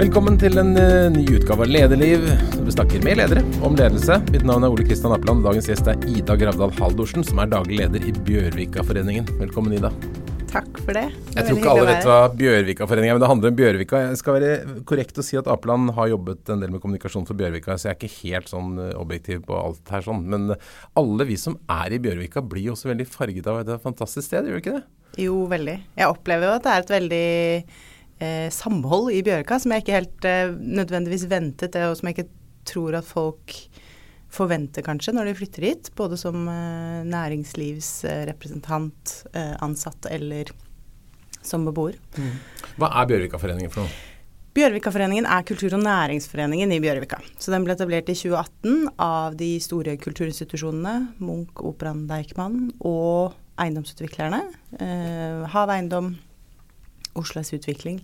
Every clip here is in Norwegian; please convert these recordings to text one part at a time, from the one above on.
Velkommen til en uh, ny utgave av Lederliv. Vi snakker med ledere om ledelse. Mitt navn er Ole Kristian Appeland. Dagens gjest er Ida Gravdal Haldorsen, som er daglig leder i Bjørvikaforeningen. Velkommen, Ida. Takk for det. det jeg tror ikke alle vet hva Bjørvikaforeningen er, men det handler om Bjørvika. Jeg skal være korrekt å si at Apeland har jobbet en del med kommunikasjon for Bjørvika, så jeg er ikke helt sånn eh, objektiv på alt her sånn. Men alle vi som er i Bjørvika blir også veldig farget av et fantastisk sted, gjør vi ikke det? Jo, veldig. Jeg opplever jo at det er et veldig eh, samhold i Bjørka som jeg ikke helt eh, nødvendigvis ventet, og som jeg ikke tror at folk forventer kanskje når de flytter hit. Både som eh, næringslivsrepresentant, eh, ansatt eller som beboer. Mm. Hva er Bjørvikaforeningen for noe? Bjørvikaforeningen er kultur- og næringsforeningen i Bjørvika. Så den ble etablert i 2018 av de store kulturinstitusjonene Munch, Operaen, Deichman og eiendomsutviklerne. Eh, Hav Eiendom, Oslos Utvikling,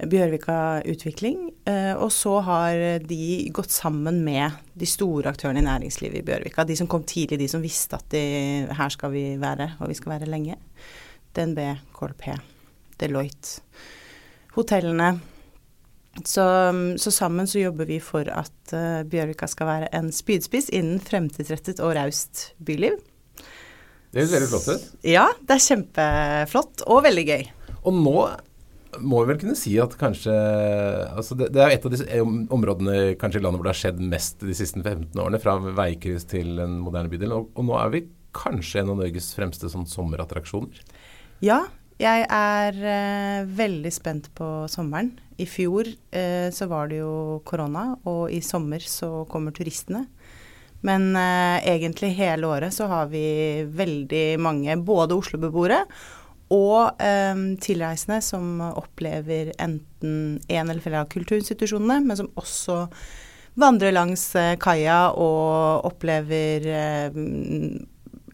Bjørvika Utvikling. Eh, og så har de gått sammen med de store aktørene i næringslivet i Bjørvika. De som kom tidlig, de som visste at de, her skal vi være, og vi skal være lenge. DNB, KLP, Deloitte, hotellene. Så, så, sammen så jobber vi for at uh, Bjørvika skal være en spydspiss innen fremtidsrettet og raust byliv. Det høres veldig flott ut. Ja, det er kjempeflott og veldig gøy. Og nå må vi vel kunne si at kanskje altså det, det, er et av de områdene kanskje i landet hvor det har skjedd mest de siste 15 årene, fra veikryss til en moderne bydel. Og, og, nå er vi kanskje en av Norges fremste sånn sommerattraksjoner? Ja, jeg er eh, veldig spent på sommeren. I fjor eh, så var det jo korona, og i sommer så kommer turistene. Men eh, egentlig hele året så har vi veldig mange, både Oslo-beboere og eh, tilreisende som opplever enten en eller flere av kulturinstitusjonene, men som også vandrer langs eh, kaia og opplever eh,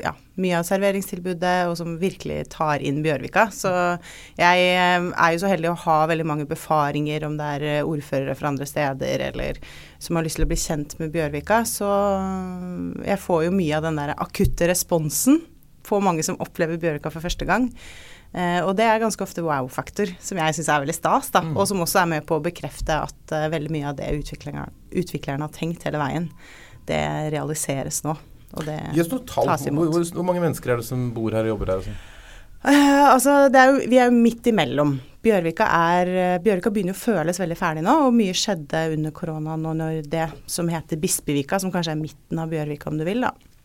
ja, mye av serveringstilbudet, og som virkelig tar inn Bjørvika. Så jeg er jo så heldig å ha veldig mange befaringer, om det er ordførere fra andre steder eller som har lyst til å bli kjent med Bjørvika. Så jeg får jo mye av den der akutte responsen på mange som opplever Bjørvika for første gang. Eh, og det er ganske ofte wow-faktor, som jeg syns er veldig stas, da. Mm. Og som også er med på å bekrefte at uh, veldig mye av det utviklerne, utviklerne har tenkt hele veien, det realiseres nå. Og det tall, tas imot. Hvor, hvor, mange mennesker er det som bor her og jobber her? Altså? Uh, altså, er jo, vi er jo midt imellom. Bjørvika, er, Bjørvika begynner å føles veldig ferdig nå, og mye skjedde under korona nå når det som heter Bispevika, som kanskje er midten av Bjørvika om du vil, da, Eh,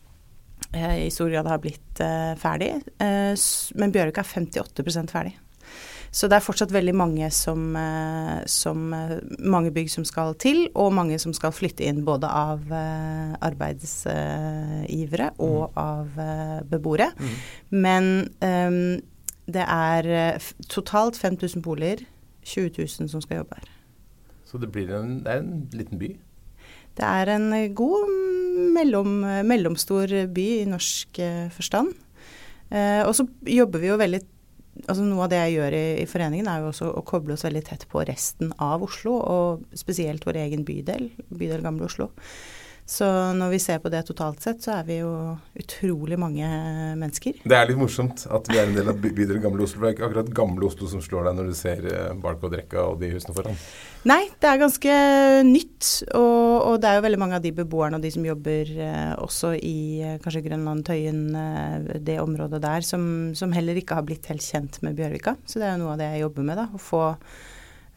i stor grad har blitt uh, ferdig. Uh, men Bjørvika er 58% ferdig. Så det er fortsatt veldig mange som, som Mange bygg som skal til, og mange som skal flytte inn både av arbeidsgivere og mm. av beboere. Mm. Men um, det er totalt 5000 boliger, 20 000 som skal jobbe her. Så det, blir en, det er en liten by? Det er en god mellom, mellomstor by i norsk eh, forstand. Eh, og så jobber vi jo veldig altså Noe av det jeg gjør i, i, foreningen, er jo også å koble oss veldig tett på resten av Oslo, og spesielt vår egen bydel, bydel Gamle Oslo. Så når vi ser på det totalt sett, så er vi jo utrolig mange mennesker. Det er litt morsomt at vi er en del av bydelen Gamle Oslo. For Det er ikke akkurat Gamle Oslo som slår deg når du ser eh, Barcode-rekka og de husene foran. Nei, det er ganske nytt. Og, og, det er jo veldig mange av de beboerne og de som jobber eh, også i eh, kanskje Grønland, Tøyen, eh, det området der, som, som, heller ikke har blitt helt kjent med Bjørvika. Så det er jo noe av det jeg jobber med, da. Å få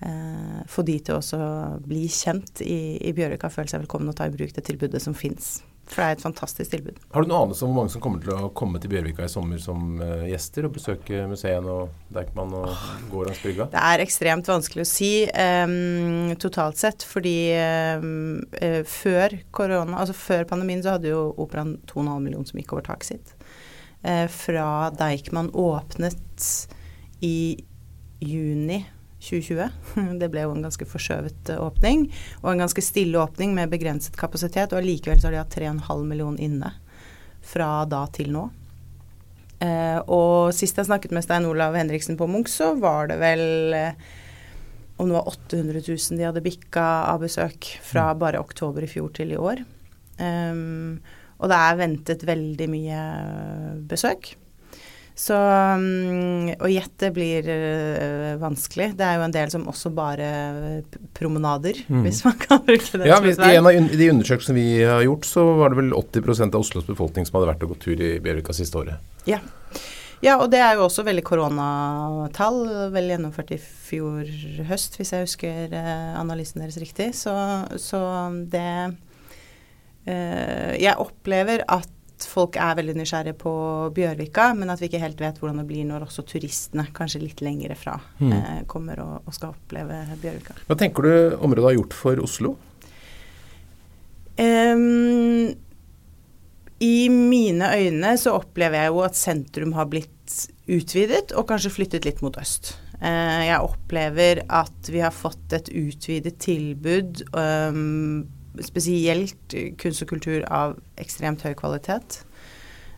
eh, få de til å bli kjent i, i Bjørvika, føle seg velkommen og ta i bruk det tilbudet som fins. For det er et fantastisk tilbud. Har du noen anelse om hvor mange som kommer til å komme til Bjørvika i sommer som uh, gjester og besøke museene og Deichman og oh, gå langs brygga? Det er ekstremt vanskelig å si um, totalt sett, fordi um, uh, før korona, altså før pandemien, så hadde jo operaen 2,5 millioner som gikk over taket sitt. Uh, fra Deichman åpnet i juni 2020. Det ble jo en ganske forskjøvet eh, åpning, og en ganske stille åpning med begrenset kapasitet. Og allikevel så har de hatt 3,5 millioner inne fra da til nå. Eh, og sist jeg snakket med Stein Olav Henriksen på Munch, så var det vel eh, om det var 800 000 de hadde bikka av besøk fra mm. bare oktober i fjor til i år. Um, og det er ventet veldig mye besøk. Så um, å gjette blir uh, vanskelig. Det er jo en del som også bare promenader, mm. hvis man kan bruke det ja, hvis. I en av de undersøkelsene vi har gjort, så var det vel 80 av Oslos befolkning som hadde vært og gått tur i Bjørvika siste året. Ja. Ja, og det er jo også veldig koronatall. Vel gjennomført i fjor høst, hvis jeg husker eh, analysen deres riktig. Så, så det eh, Jeg opplever at folk er veldig nysgjerrige på Bjørvika, men at vi ikke helt vet hvordan det blir når også turistene, kanskje litt lengre fra, mm. eh, kommer og, og, skal oppleve Bjørvika. Hva tenker du området har gjort for Oslo? Um, I mine øyne så opplever jeg jo at sentrum har blitt utvidet, og kanskje flyttet litt mot øst. Uh, jeg opplever at vi har fått et utvidet tilbud um, spesielt kunst og kultur av ekstremt høy kvalitet.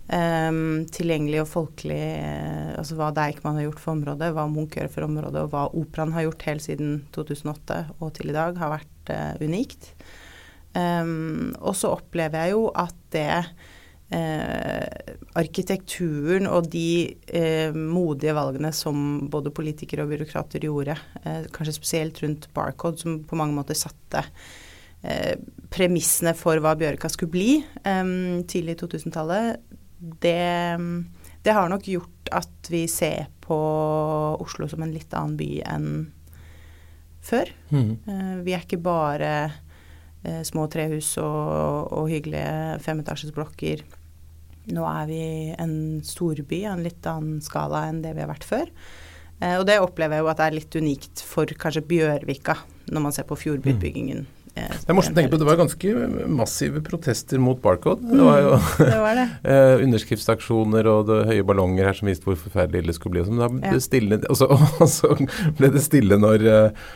Um, tilgjengelig og folkelig, uh, altså hva Deichman har gjort for området, hva Munch gjør for området, og hva Operaen har gjort helt siden 2008 og til i dag, har vært uh, unikt. Um, og så opplever jeg jo at det uh, arkitekturen og de modige valgene som både politikere og byråkrater gjorde, kanskje spesielt rundt Barcode, som på mange måter satte Eh, premissene for hva Bjørka skulle bli um, tidlig i 2000-tallet, det, det, har nok gjort at vi ser på Oslo som en litt annen by enn før. Mm. Uh, vi er ikke bare uh, små trehus og, og hyggelige femetasjesblokker. Nå er vi en storby av en litt annen skala enn det vi har vært før. Uh, og det opplever jeg jo at det er litt unikt for kanskje Bjørvika, når man ser på fjordbyutbyggingen. Mm. Det er morsomt å tenke på, det var ganske massive protester mot Barcode. Det var jo mm, det var det. Eh, underskriftsaksjoner og det høye ballonger her som viste hvor forferdelig ille det skulle bli. Og, ble det stille, og, så, og så ble det stille når uh,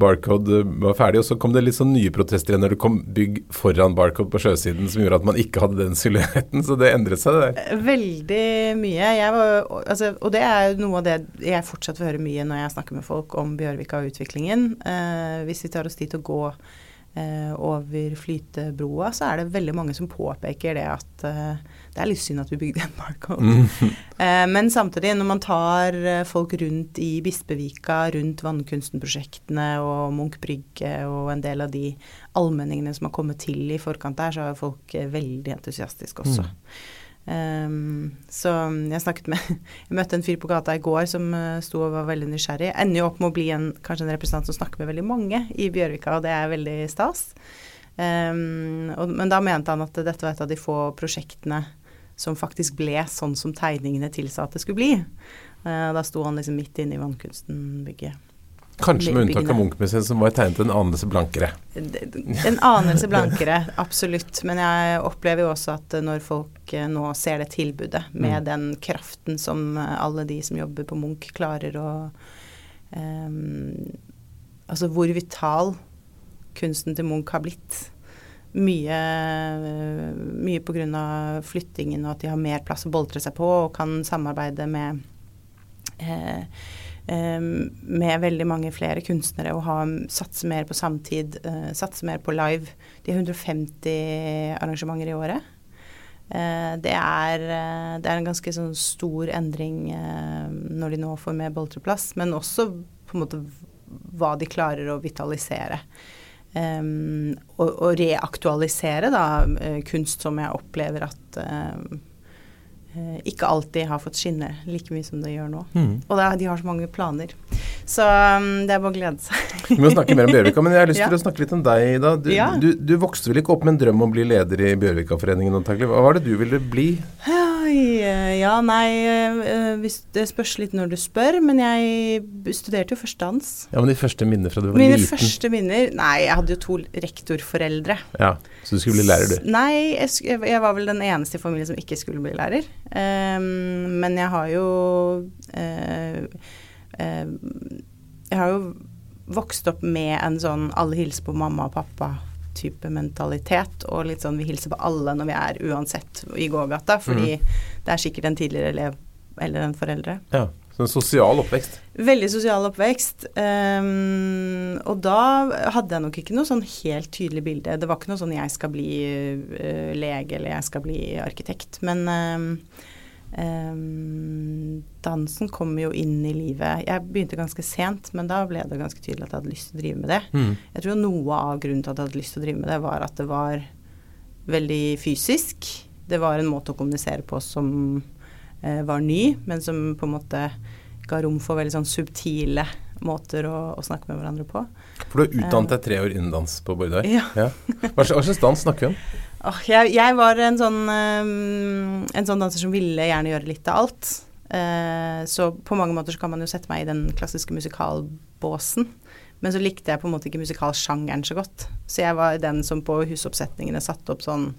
Barcode var ferdig, og så kom det litt sånn nye protester igjen når det kom bygg foran Barcode på sjøsiden som gjorde at man ikke hadde den silhuetten. Så det endret seg, det der. Veldig mye. Var, altså, og det er noe av det jeg fortsatt får høre mye når jeg snakker med folk om Bjørvika og utviklingen. Uh, hvis vi tar oss dit og går eh, over flytebroa, så er det veldig mange som påpeker det at eh, det er litt synd at vi bygde en barcode. Eh, men samtidig, når man tar eh, folk rundt i Bispevika, rundt Vannkunsten-prosjektene og Munch brygge og en del av de allmenningene som har kommet til i forkant der, så er folk eh, veldig entusiastiske også. Mm. Um, så jeg snakket med Jeg møtte en fyr på gata i går som uh, sto og var veldig nysgjerrig. Ender jo opp med å bli en, kanskje en representant som snakker med veldig mange i Bjørvika, og det er veldig stas. Um, og, men da mente han at dette var et av de få prosjektene som faktisk ble sånn som tegningene tilsa at det skulle bli. Uh, da sto han liksom midt inne i Vannkunsten-bygget. Kanskje med unntak av Munch-museet, som var tegnet en anelse blankere. En anelse blankere, absolutt. Men jeg opplever jo også at når folk eh, nå ser det tilbudet, med mm. den kraften som eh, alle de som jobber på Munch, klarer å um, Altså hvor vital kunsten til Munch har blitt. Mye, mye pga. flyttingen og at de har mer plass å boltre seg på og kan samarbeide med eh, med veldig mange flere kunstnere og ha, satse mer på samtid, uh, satse mer på live. De har 150 arrangementer i året. Uh, det, er, uh, det, er, en ganske sånn stor endring når de nå får mer boltreplass, men også på en måte hva de klarer å vitalisere. Um, og, og, reaktualisere da, kunst som jeg opplever at Eh, ikke alltid har fått skinne like mye som det gjør nå. Mm. Og da, de har så mange planer. Så um, det er bare å glede seg. Vi må snakke mer om Bjørvika, men jeg har lyst til å snakke litt om deg. Ida. Du, ja. du, du, vokste vel ikke opp med en drøm om å bli leder i Bjørvikaforeningen antakelig. Hva var det du ville bli? Ja, nei eh, Det spørs litt når du spør, men jeg studerte jo førstedans. Ja, Men de første minnene fra du var Mine liten? Mine første minner Nei, jeg hadde jo to rektorforeldre. Ja, Så du skulle bli lærer, du? Nei, jeg, jeg var vel den eneste i familien som ikke skulle bli lærer. Um, men jeg har jo uh, uh, Jeg har jo vokst opp med en sånn alle hilser på mamma og pappa type mentalitet, og litt sånn vi hilser på alle når vi er uansett i gågata, fordi mm. det er sikkert en tidligere elev eller en foreldre. Ja, så en sosial oppvekst? Veldig sosial oppvekst. Um, og da hadde jeg nok ikke noe sånn helt tydelig bilde. Det var ikke noe sånn jeg skal bli uh, lege eller jeg skal bli arkitekt. Men um, Um, dansen kom jo inn i livet Jeg begynte ganske sent, men da ble det ganske tydelig at jeg hadde lyst til å drive med det. Mm. Jeg tror noe av grunnen til at jeg hadde lyst til å drive med det, var at det var veldig fysisk. Det var en måte å kommunisere på som eh, var ny, men som på en måte ga rom for veldig sånn subtile måter å, å snakke med hverandre på. For du har utdannet deg tre år innen dans på Bordeaux? Ja. ja. Hva, slags, hva slags dans snakker vi om? Åh, jeg, jeg var en sånn, um, en sånn danser som ville gjerne gjøre litt av alt. Uh, så på mange måter så kan man jo sette meg i den klassiske musikalbåsen. Men så likte jeg på en måte ikke musikalsjangeren så godt. Så jeg var den som på husoppsetningene satte opp sånn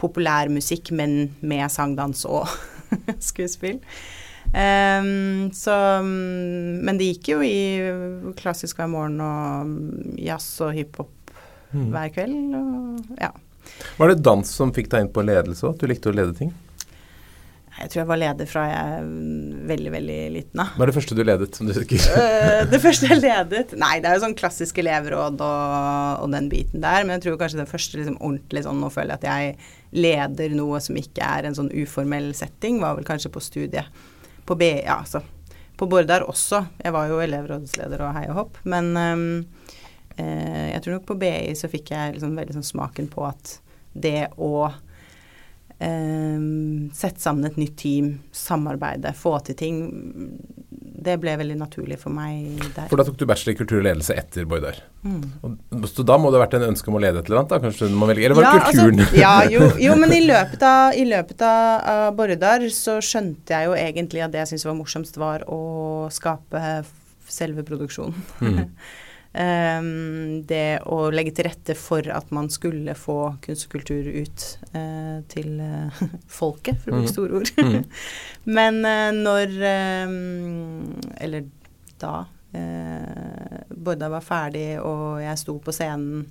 populærmusikk, men med sang, dans og skuespill. Um, så Men det gikk jo i klassisk hver morgen og jazz og hiphop Mm. hver kveld. Og ja. Var det dans som fikk deg inn på ledelse òg? Du likte å lede ting? Jeg tror jeg var leder fra jeg er veldig, veldig liten av. Hva er det første du ledet, som du husker? Eh, det første jeg ledet Nei, det er jo sånn klassisk elevråd og, og den biten der. Men jeg tror kanskje det første liksom ordentlig sånn Nå føler jeg at jeg leder noe som ikke er en sånn uformell setting, var vel kanskje på studiet. På BI, ja, altså. På Bordar også. Jeg var jo elevrådsleder og hei og hopp. Men um, eh, jeg tror nok på BI så fikk jeg liksom veldig sånn smaken på at det å eh, sette sammen et nytt team, samarbeide, få til ting, det ble veldig naturlig for meg der. For da tok du bachelor i kultur og ledelse etter Boydar. Mm. Og, så da må det ha vært en ønske om å lede et eller annet, da? Kanskje du må velge Eller var det kulturen? Altså, ja, jo, jo, men i løpet av, i løpet av, Bordar så skjønte jeg jo egentlig at det jeg syntes var morsomst, var å skape selve produksjonen. Mm. Ehm, det å legge til rette for at man skulle få kunst og kultur ut eh, til eh, folket, for å bruke store ord. Mhm. Men eh, når ehm, Eller da Borda var ferdig og jeg sto på scenen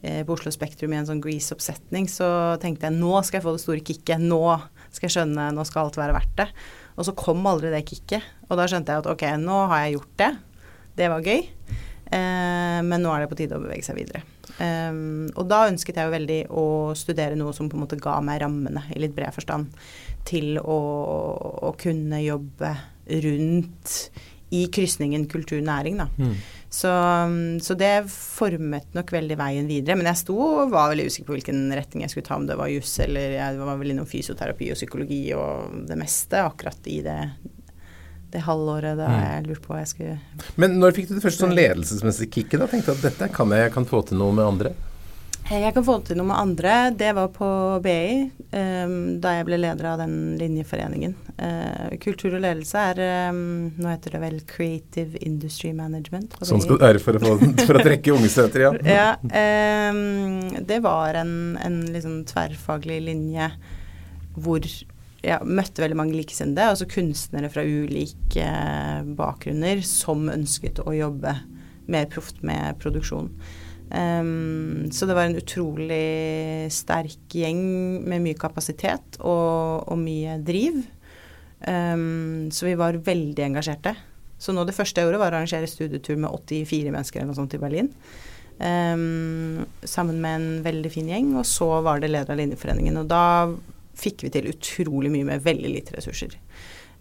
på Oslo Spektrum i en sånn Grease-oppsetning, så tenkte jeg nå skal jeg få det store kicket. Nå skal jeg skjønne, nå skal alt være verdt det. Og så kom aldri det kicket. Og da skjønte jeg at ok, nå har jeg gjort det. Det var gøy. Eh, men nå er det på tide å bevege seg videre. Um, og da ønsket jeg jo veldig å studere noe som på en måte ga meg rammene, i litt bred forstand, til å, å kunne jobbe rundt i krysningen kultur-næring, da. Mm. Så, så det formet nok veldig veien videre. Men jeg sto og var veldig usikker på hvilken retning jeg skulle ta, om det var juss eller jeg var vel innom fysioterapi og psykologi og det meste akkurat i det, det halvåret da Mm. jeg lurte på hva jeg skulle Men når fikk du det første sånn ledelsesmessige kicket? da? Tenkte du at dette kan jeg, jeg kan få til noe med andre? Eh, Jeg kan få til noe med andre. Det var på BI, um, da jeg ble leder av den linjeforeningen. Uh, kultur og ledelse er um, Nå heter det vel Creative Industry Management. Sånn skal det være for å, få, for å trekke unge støter, ja. Ja, um, det var en, en liksom tverrfaglig linje hvor jeg møtte veldig mange likesinnede, altså kunstnere fra ulike bakgrunner som ønsket å jobbe mer proft med produksjon. Um, så det var en utrolig sterk gjeng med mye kapasitet og, og mye driv. Um, så vi var veldig engasjerte. Så nå det første jeg gjorde, var å arrangere studietur med 84 mennesker eller noe sånt i Berlin. Um, sammen med en veldig fin gjeng. Og så var det leder av Linjeforeningen. Og da fikk vi til utrolig mye med veldig lite ressurser.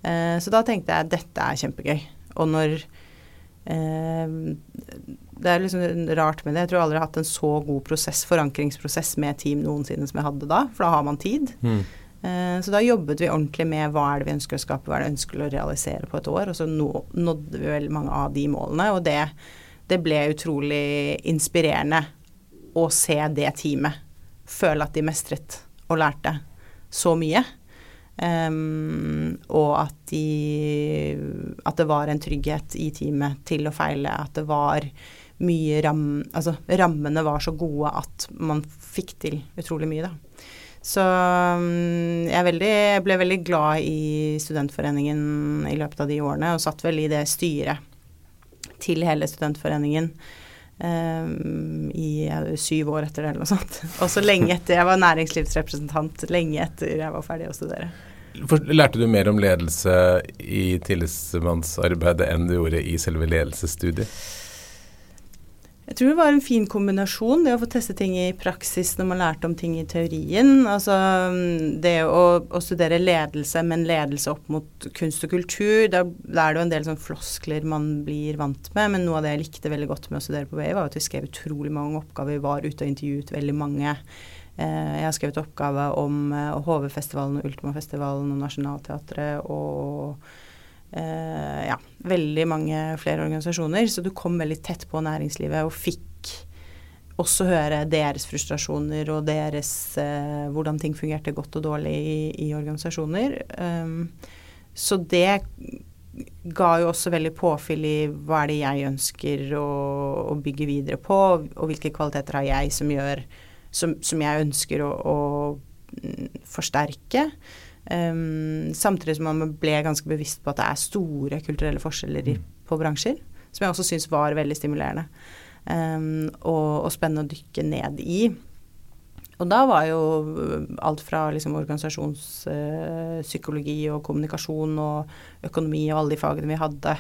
Eh, så da tenkte jeg dette er kjempegøy. Og når eh, Det er liksom rart med det. Jeg tror jeg aldri har hatt en så god prosess, forankringsprosess med team noensinne som jeg hadde da, for da har man tid. Mm. Eh, Så da jobbet vi ordentlig med hva er det vi ønsker å skape, hva er det vi ønsker å realisere på et år. Og så nå, nådde vi veldig mange av de målene. Og det, det ble utrolig inspirerende å se det teamet føle at de mestret og lærte så mye. Um, og at de At det var en trygghet i teamet til å feile. At det var mye ram... Altså rammene var så gode at man fikk til utrolig mye, da. Så um, jeg, veldig, jeg ble veldig glad i studentforeningen i løpet av de årene, og satt vel i det styret til hele studentforeningen um, i syv år etter det, eller noe sånt. Også lenge etter Jeg var næringslivsrepresentant lenge etter jeg var ferdig å studere. Lærte du mer om ledelse i tillitsmannsarbeidet enn du gjorde i selve ledelsesstudiet? Jeg tror det var en fin kombinasjon, det å få teste ting i praksis når man lærte om ting i teorien. Altså det å, å studere ledelse, men ledelse opp mot kunst og kultur, da, er det jo en del sånn floskler man blir vant med. Men noe av det jeg likte veldig godt med å studere på BI, var at vi skrev utrolig mange oppgaver. Vi var ute og intervjuet veldig mange. Eh, jeg har skrevet oppgave om HV-festivalen og Ultima-festivalen og Nationaltheatret og eh, ja, veldig mange flere organisasjoner. Så du kom veldig tett på næringslivet og fikk også høre deres frustrasjoner og deres eh, hvordan ting fungerte godt og dårlig i, i organisasjoner. Um, så det ga jo også veldig påfyll i hva er det jeg ønsker å, å bygge videre på, og hvilke kvaliteter har jeg som gjør som, som jeg ønsker å, å mm, forsterke. Um, samtidig som man ble ganske bevisst på at det er store kulturelle forskjeller i, mm. på bransjer. Som jeg også syns var veldig stimulerende um, og, og, spennende å dykke ned i. Og da var jo alt fra liksom organisasjonspsykologi uh, og kommunikasjon og økonomi og alle de fagene vi hadde,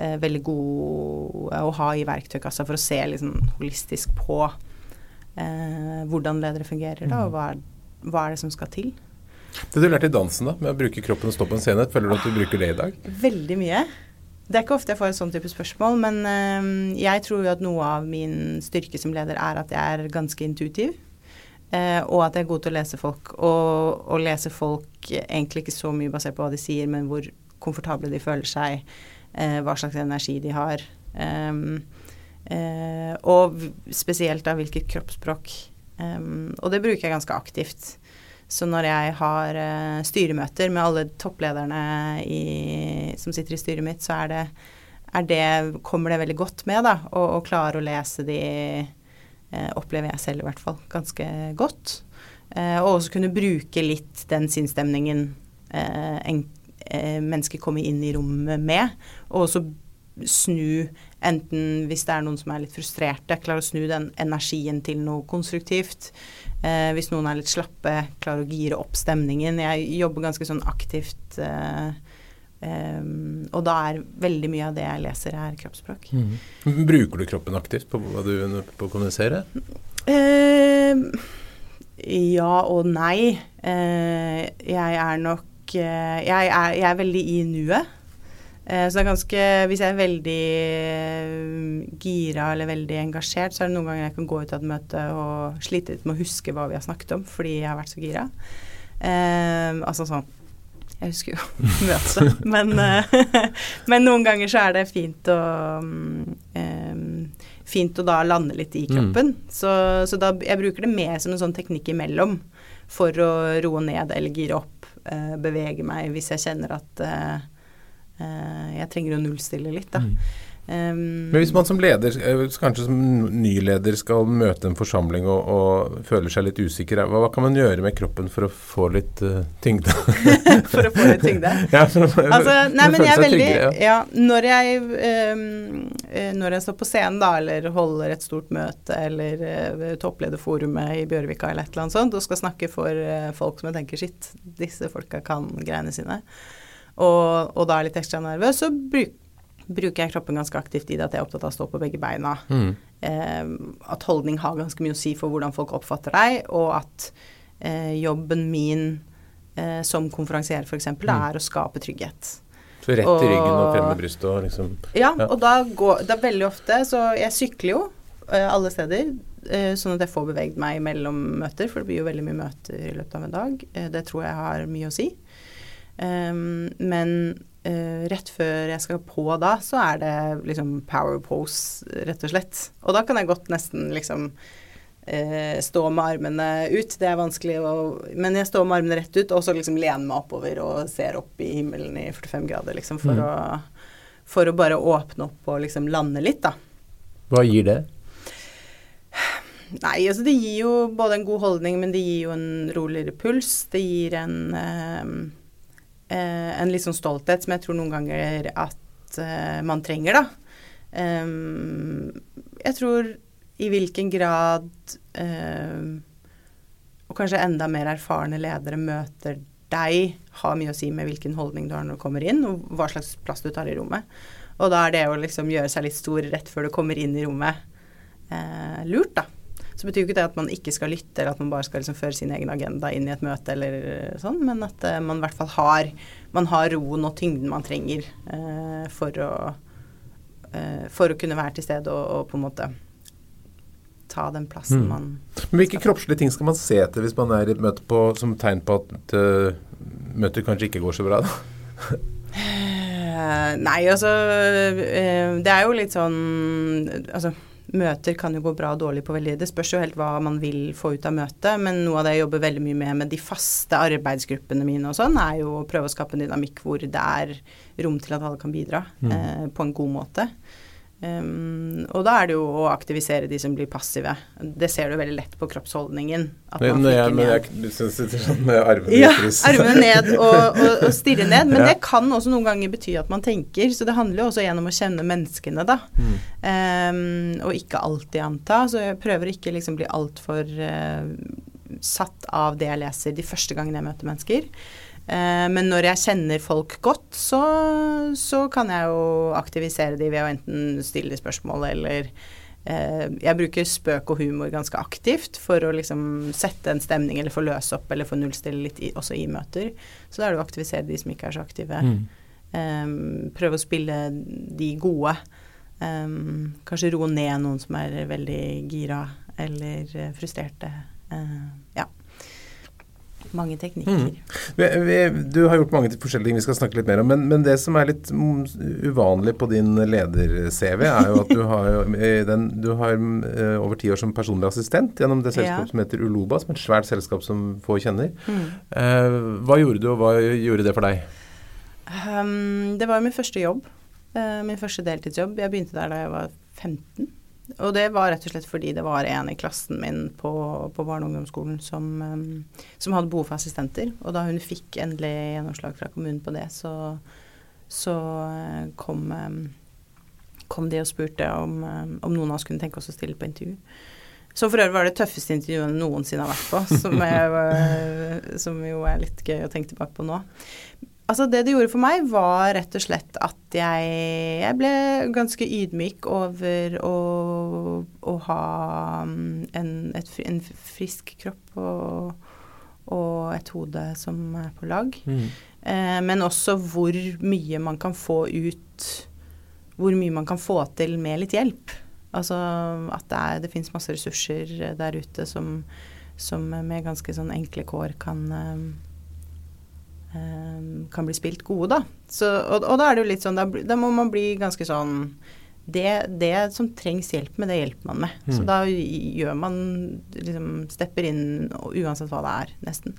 uh, veldig gode å ha i verktøykassa for å se liksom holistisk på uh, hvordan ledere fungerer, da, og hva er, hva er det som skal til. Det du lærte i dansen, da, med å bruke kroppen og stå på en scene, føler du at du bruker det i dag? Veldig mye. Det er ikke ofte jeg får et sånn type spørsmål, men øh, jeg tror jo at noe av min styrke som leder er at jeg er ganske intuitiv. Uh, og at jeg er god til å lese folk. Og, og lese folk egentlig ikke så mye basert på hva de sier, men hvor komfortable de føler seg, uh, hva slags energi de har. Um, og spesielt da hvilket kroppsspråk. Um, og det bruker jeg ganske aktivt. Så når jeg har uh, styremøter med alle topplederne i, som sitter i styret mitt, så er det, er det, kommer det veldig godt med, da. Å klare å lese de uh, opplever jeg selv i hvert fall ganske godt. Uh, og også kunne bruke litt den sinnsstemningen mennesker kommer inn i rommet med. Og også snu enten hvis det er noen som er litt frustrerte, klare å snu den energien til noe konstruktivt. Eh, hvis noen er litt slappe, klare å gire opp stemningen. Jeg jobber ganske sånn aktivt. Eh, eh, og da er veldig mye av det jeg leser, er kroppsspråk. Mm. Bruker du kroppen aktivt på hva du på å kommunisere? Eh, ja og nei. Eh, jeg er nok eh, jeg er, jeg er veldig i nuet. Eh, så det er ganske Hvis jeg er veldig eh, gira eller veldig engasjert, så er det noen ganger jeg kan gå ut av et møte og slite litt med å huske hva vi har snakket om, fordi jeg har vært så gira. Eh, altså sånn Jeg husker jo møtet, men, eh, men, noen ganger så er det fint å um, Fint å da lande litt i kroppen. Mm. Så, så, da jeg bruker det mer som en sånn teknikk imellom for å roe ned eller gire opp, eh, bevege meg hvis jeg kjenner at Eh, jeg trenger å nullstille litt, da. Mm. Um, Men hvis man som leder, eh, kanskje som ny leder, skal møte en forsamling og, og føler seg litt usikker, hva, hva, kan man gjøre med kroppen for å få litt uh, tyngde? for å få litt tyngde? ja, for altså, nei, men jeg er veldig tyngre, ja. ja. når jeg um, når jeg står på scenen da, eller holder et stort møte eller uh, topplederforumet i Bjørvika eller et eller annet sånt, og skal snakke for uh, folk som jeg tenker shit, disse folka kan greiene sine og, og da er litt ekstra nervøs, så bruk, bruker jeg kroppen ganske aktivt i det at jeg er opptatt av å stå på begge beina. Mm. Eh, at holdning har ganske mye å si for hvordan folk oppfatter deg, og at eh, jobben min eh, som konferansier f.eks. Mm. er å skape trygghet. Så rett i ryggen og frem med brystet og liksom Ja, ja. og da går det veldig ofte Så jeg sykler jo eh, alle steder. Eh, sånn at jeg får beveget meg mellom møter, for det blir jo veldig mye møter i løpet av en dag. Eh, det tror jeg har mye å si. Um, men uh, rett før jeg skal på da, så er det liksom power pose, rett og slett. Og da kan jeg godt nesten liksom uh, stå med armene ut. Det er vanskelig å Men jeg står med armene rett ut, og så liksom lener meg oppover og ser opp i himmelen i 45 grader, liksom, for, mm. å, for å bare åpne opp og liksom lande litt, da. Hva gir det? Nei, altså det gir jo både en god holdning, men det gir jo en roligere puls. Det gir en eh, en litt sånn stolthet som jeg tror noen ganger at eh, man trenger, da. Um, jeg tror i hvilken grad og kanskje enda mer erfarne ledere møter deg, har mye å si med hvilken holdning du har når du kommer inn, og hva slags plass du tar i rommet. Og da er det å liksom gjøre seg litt stor rett før du kommer inn i rommet, eh, lurt, da. Så betyr jo ikke det at man ikke skal lytte, eller at man bare skal liksom føre sin egen agenda inn i et møte eller sånn, men at uh, man i hvert fall har, man har roen og tyngden man trenger uh, for, å, uh, for å kunne være til stede og, og, på en måte ta den plassen mm. man Men Hvilke kroppslige ting skal man se etter hvis man er i et møte på, som tegn på at uh, møtet kanskje ikke går så bra? da? nei, altså Det er jo litt sånn Altså møter kan jo gå bra og dårlig på veldig Det spørs jo helt hva man vil få ut av møtet, men noe av det jeg jobber veldig mye med med de faste arbeidsgruppene mine og sånn, er jo å prøve å skape en dynamikk hvor det er rom til at alle kan bidra mm. eh, på en god måte. Um, og da er det jo å aktivisere de som blir passive. Det ser du veldig lett på kroppsholdningen. At man når jeg, syns det er sånn med armene ja, armene ned og, og, og stirre ned. Men ja. det kan også noen ganger bety at man tenker. Så det handler jo også gjennom å kjenne menneskene, da. Mm. Um, og ikke alltid anta. Så jeg prøver ikke liksom bli altfor uh, satt av det jeg leser de første gangene jeg møter mennesker. Eh, men når jeg kjenner folk godt, så, så, kan jeg jo aktivisere de ved å enten stille spørsmål eller eh, Jeg bruker spøk og humor ganske aktivt for å liksom sette en stemning eller få løse opp eller få nullstille litt i, også i møter. Så da er det å aktivisere de som ikke er så aktive. Mm. Um, prøve å spille de gode. Um, kanskje roe ned noen som er veldig gira eller frustrerte. Uh, ja mange teknikker. Mm. Vi, du har gjort mange forskjellige ting vi skal snakke litt mer om. Men, men det som er litt uvanlig på din leder-CV, er jo at du har, den, du har uh, over ti år som personlig assistent gjennom det selskapet ja. som heter Uloba, som er et svært selskap som få kjenner. Mm. Eh, hva gjorde du, og hva gjorde det for deg? Um, det var min første jobb. Uh, min første deltidsjobb. Jeg begynte der da jeg var 15. Og det var rett og slett fordi det var en i klassen min på, på barne- og ungdomsskolen som, um, som, hadde behov for assistenter. Og da hun fikk endelig gjennomslag fra kommunen på det, så, så uh, kom, um, kom, de og spurte om, um, om, noen av oss kunne tenke oss å stille på intervju. Så for øvrig var det tøffeste intervjuet noensinne har vært på, som, jeg, som jo er litt gøy å tenke tilbake på nå. Altså det det gjorde for meg, var rett og slett at jeg, jeg ble ganske ydmyk over å, å ha mm, en, et, en, frisk kropp og, og, et hode som er på lag. Mm. Eh, men også hvor mye man kan få ut Hvor mye man kan få til med litt hjelp. Altså at det, er, det fins masse ressurser der ute som, som med ganske sånn enkle kår kan eh, kan bli spilt gode, da. Så, og, og, da er det jo litt sånn, da, da må man bli ganske sånn det, det, som trengs hjelp med, det hjelper man med. Mm. Så da gjør man liksom Stepper inn uansett hva det er, nesten.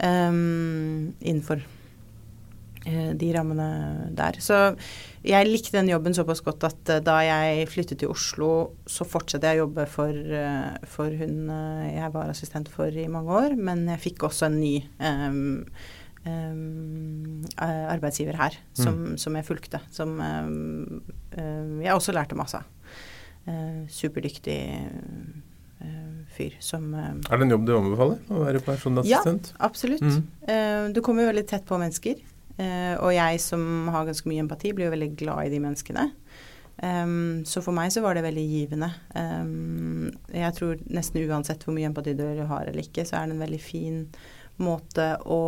Um, innenfor uh, de rammene der. Så jeg likte den jobben såpass godt at uh, da jeg flyttet til Oslo, så fortsatte jeg å jobbe for, uh, for hun jeg var assistent for i mange år, men jeg fikk også en ny um, Um, arbeidsgiver her som, mm. som, jeg fulgte. Som um, um, jeg også lærte masse av. Uh, superdyktig uh, fyr som uh, Er det en jobb du anbefaler? Å være personlig assistent? Ja, absolutt. Mm. du kommer jo veldig tett på mennesker. og jeg som har ganske mye empati, blir jo veldig glad i de menneskene. Så for meg så var det veldig givende. Jeg tror nesten uansett hvor mye empati du har eller ikke, så er det en veldig fin måte å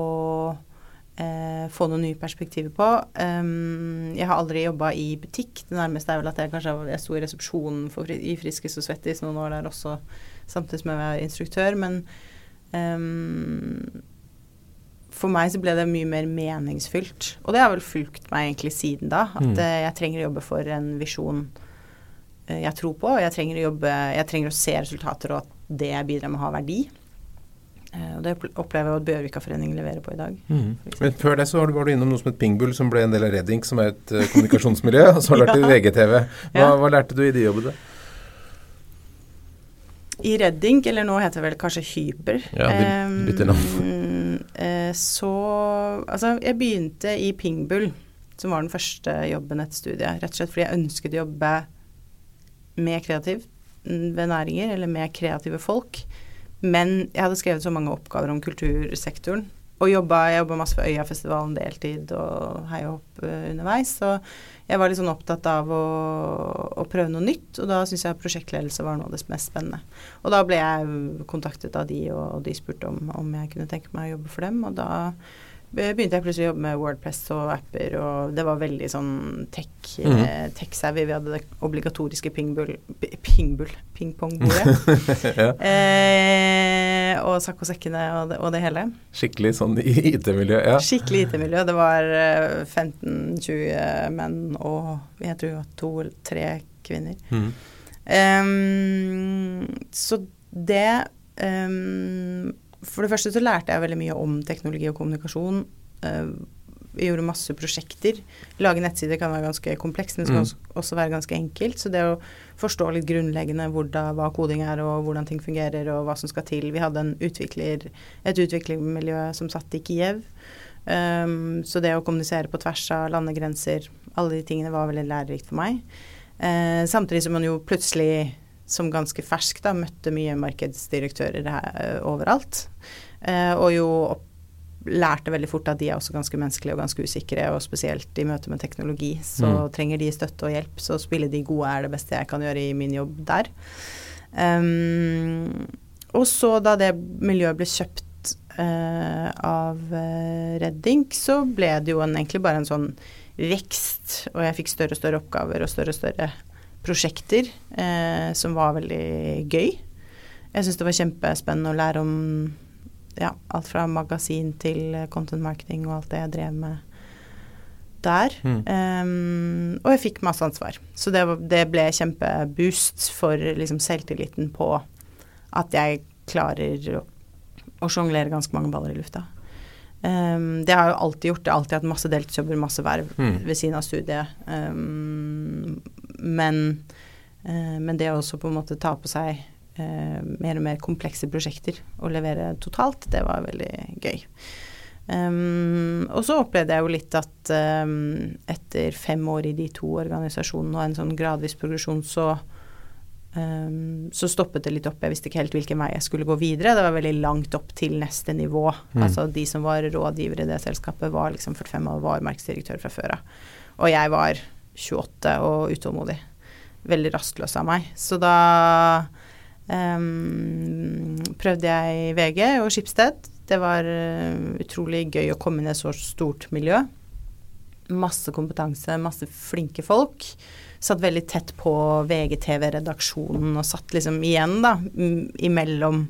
eh, få noen nye perspektiver på. Um, jeg har aldri jobba i butikk. Det nærmeste er vel at jeg kanskje jeg sto i resepsjonen for, i Friskis og Svettis noen år der også, samtidig som jeg var instruktør. Men um, for meg så ble det mye mer meningsfylt. Og det har vel fulgt meg egentlig siden da. At mm. uh, jeg trenger å jobbe for en visjon uh, jeg tror på. Og jeg trenger, å jobbe, jeg trenger å se resultater, og at det jeg bidrar med, har verdi. Eh, og Det opplever jeg at Bjørvika-foreningen leverer på i dag. Mm. Men Før det så var du innom noe som het Pingbull, som ble en del av Redink, som er et uh, kommunikasjonsmiljø. og så har du vært ja. i VGTV. Hva, hva, lærte du i de jobbene? I Redding, eller nå heter det vel kanskje Hyper, ja, de bytter navn. Uh, så Altså, jeg begynte i Pingbull, som var den første jobben etter studiet. Rett og slett fordi jeg ønsket å jobbe med kreativ ved næringer, eller med kreative folk. Men jeg hadde skrevet så mange oppgaver om kultursektoren, og jobba, jeg jobba masse for Øyafestivalen deltid og hei og hopp uh, underveis. Så jeg var litt sånn opptatt av å, å prøve noe nytt, og da syns jeg prosjektledelse var noe av det mest spennende. Og da ble jeg kontaktet av de, og de spurte om, om jeg kunne tenke meg å jobbe for dem, og da begynte jeg plutselig å jobbe med Wordpress og apper, og det var veldig sånn tech, mm. eh, tech-savvy. Vi hadde det obligatoriske pingbull, pingbull pingpongbordet. ja. eh, og sakkosekkene og, og, det hele. Skikkelig sånn IT-miljø, ja. Skikkelig IT-miljø. Det var 15-20 eh, menn og jeg tror to-tre kvinner. Mm. Um, så det um, for det første så lærte jeg veldig mye om teknologi og kommunikasjon. Vi gjorde masse prosjekter. Lage nettsider kan være ganske komplekst, men det kan mm. også være ganske enkelt. Så det å forstå litt grunnleggende hvordan, hva koding er, og hvordan ting fungerer, og hva som skal til Vi hadde utvikler, et utviklermiljø som satt i Kiev. Um, så det å kommunisere på tvers av landegrenser, alle de tingene var veldig lærerikt for meg. Uh, samtidig som man jo plutselig som ganske fersk da, møtte mye markedsdirektører her, uh, overalt. Eh, og jo lærte veldig fort at de er også ganske menneskelige og ganske usikre, og spesielt i møte med teknologi. Så mm. trenger de støtte og hjelp, så spille de gode er det beste jeg kan gjøre i min jobb der. Um, og så da det miljøet ble kjøpt uh, av Redding, så ble det jo en, egentlig bare en sånn vekst, og jeg fikk større og større oppgaver og større og større prosjekter eh, som var veldig gøy. Jeg syns det var kjempespennende å lære om ja, alt fra magasin til content marketing og alt det jeg drev med der. Mm. Um, og jeg fikk masse ansvar. Så det, det ble kjempeboost for liksom, selvtilliten på at jeg klarer å, å sjonglere ganske mange baller i lufta. Um, det har jeg jo alltid gjort. Jeg har alltid hatt masse deltidsjobber, masse verv mm. ved siden av studiet. Um, men, uh, men, det å også på en måte ta på seg uh, mer og mer komplekse prosjekter og levere totalt, det var veldig gøy. Um, og så opplevde jeg jo litt at etter fem år i de to organisasjonene og en sånn gradvis progresjon, så Um, så stoppet det litt opp. Jeg visste ikke helt hvilken vei jeg skulle gå videre. Det var veldig langt opp til neste nivå. Mm. Altså de som var rådgivere i det selskapet, var liksom 45 år, var markedsdirektør fra før av. Og jeg var 28 og utålmodig. Veldig rastløs av meg. Så da um, prøvde jeg VG og Skipsted. Det var uh, utrolig gøy å komme inn i et så stort miljø. Masse kompetanse, masse flinke folk satt veldig tett på VGTV-redaksjonen og satt liksom igjen, da, imellom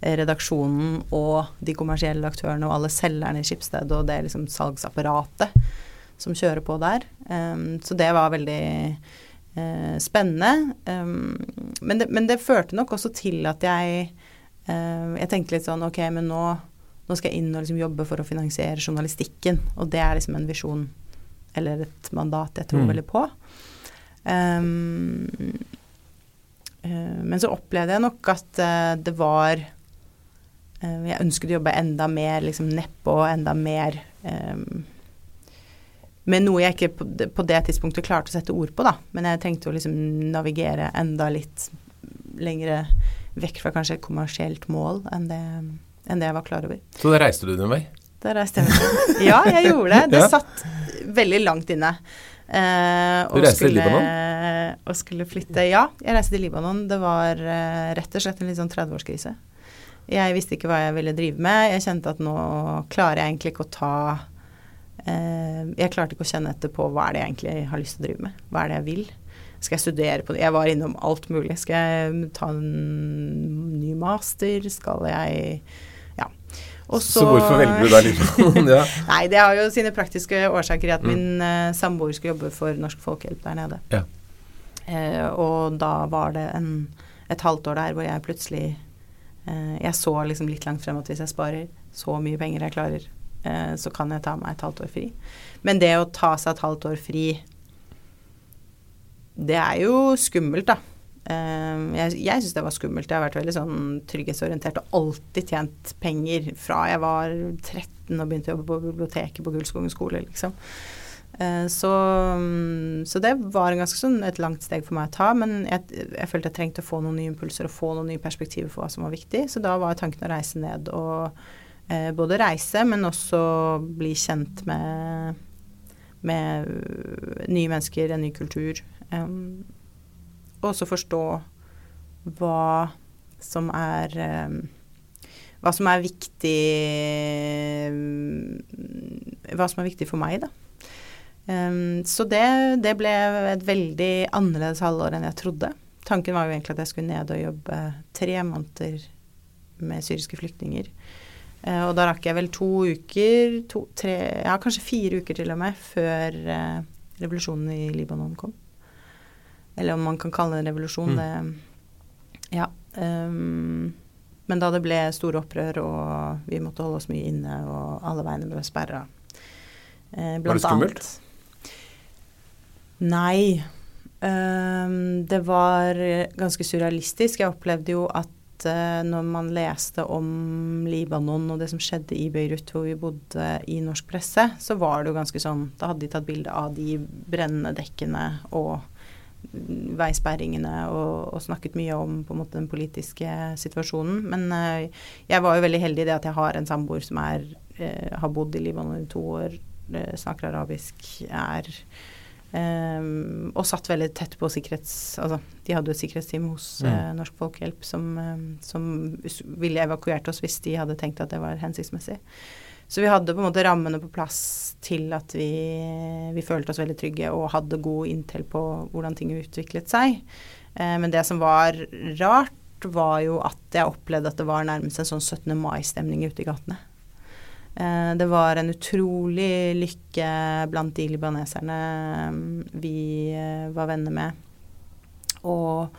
eh, redaksjonen og de kommersielle aktørene og alle selgerne i Skipsted og det liksom salgsapparatet som kjører på der. Um, så det var veldig uh, spennende. Um, men, det, men, det, førte nok også til at jeg uh, Jeg tenkte litt sånn Ok, men nå, nå skal jeg inn og liksom jobbe for å finansiere journalistikken. Og det er liksom en visjon eller et mandat jeg tror mm. veldig på. Um, uh, men så opplevde jeg nok at det var Jeg ønsket å jobbe enda mer liksom nedpå, enda mer um, med noe jeg ikke på det, på det, tidspunktet klarte å sette ord på, da. Men jeg tenkte å liksom navigere enda litt lengre vekk fra kanskje et kommersielt mål enn det, enn det jeg var klar over. Så da reiste du din vei? Da reiste jeg meg. Ja, jeg gjorde det. Det ja. satt veldig langt inne. Eh, du reiste til Libanon? Og skulle flytte Ja, jeg reiste til Libanon. Det var eh, rett og slett en litt sånn 30-årskrise. Jeg visste ikke hva jeg ville drive med. Jeg kjente at nå klarer jeg egentlig ikke å ta Jeg klarte ikke å kjenne etter på hva er det jeg egentlig har lyst til å drive med. Hva er det jeg vil? Skal jeg studere på det? Jeg var innom alt mulig. Skal jeg ta en ny master? Skal jeg så, så, hvorfor velger du deg litt ja. Nei, det har jo sine praktiske årsaker i at mm. min uh, samboer skulle jobbe for Norsk Folkehjelp der nede. Ja. Uh, og da var det en, et halvt år der hvor jeg plutselig uh, Jeg så liksom litt langt frem at hvis jeg sparer så mye penger jeg klarer, så kan jeg ta meg et halvt år fri. Men det å ta seg et halvt år fri, det er jo skummelt, da. Ehm, jeg jeg syns det var skummelt. Jeg har vært veldig sånn trygghetsorientert og alltid tjent penger fra jeg var 13 og begynte å jobbe på biblioteket på Gullskogen skole, liksom. Ehm, så, så, det var ganske sånn et langt steg for meg å ta, men jeg, jeg, følte jeg trengte å få noen nye impulser og få noen nye perspektiver for hva som var viktig. Så da var tanken å reise ned og eh, både reise, men også bli kjent med, med nye mennesker, en ny kultur. Um, og også forstå hva som er um, hva som er viktig Hva som er viktig for meg, da. Um, så det, det, ble et veldig annerledes halvår enn jeg trodde. Tanken var jo egentlig at jeg skulle ned og jobbe tre måneder med syriske flyktninger. Uh, og da rakk jeg vel to uker, to, tre, ja kanskje fire uker til og med, før uh, revolusjonen i Libanon kom. Eller om man kan kalle det en revolusjon. Mm. Det, ja. Um, men da det ble store opprør, og vi måtte holde oss mye inne, og alle veiene ble sperra eh, Var det skummelt? Annet, Nei. Um, det var ganske surrealistisk. Jeg opplevde jo at uh, når man leste om Libanon og det som skjedde i Beirut, hvor vi bodde i norsk presse, så var det jo ganske sånn Da hadde de tatt bilde av de brennende dekkene og veisperringene og, og, snakket mye om på en måte den politiske situasjonen. Men uh, jeg var jo veldig heldig i det at jeg har en samboer som er, uh, har bodd i Libanon i to år, snakker arabisk, er Um, og satt veldig tett på sikkerhets... Altså, de hadde et sikkerhetsteam hos mm. uh, Norsk Folkehjelp som, uh, som, ville evakuert oss hvis de hadde tenkt at det var hensiktsmessig. Så vi hadde på en måte rammene på plass til at vi, vi følte oss veldig trygge og hadde god inntil på hvordan ting utviklet seg. Uh, men det som var rart, var jo at jeg opplevde at det var nærmest en sånn 17. mai-stemning ute i gatene. Eh, det var en utrolig lykke blant de libaneserne mm, vi eh, var venner med. Og,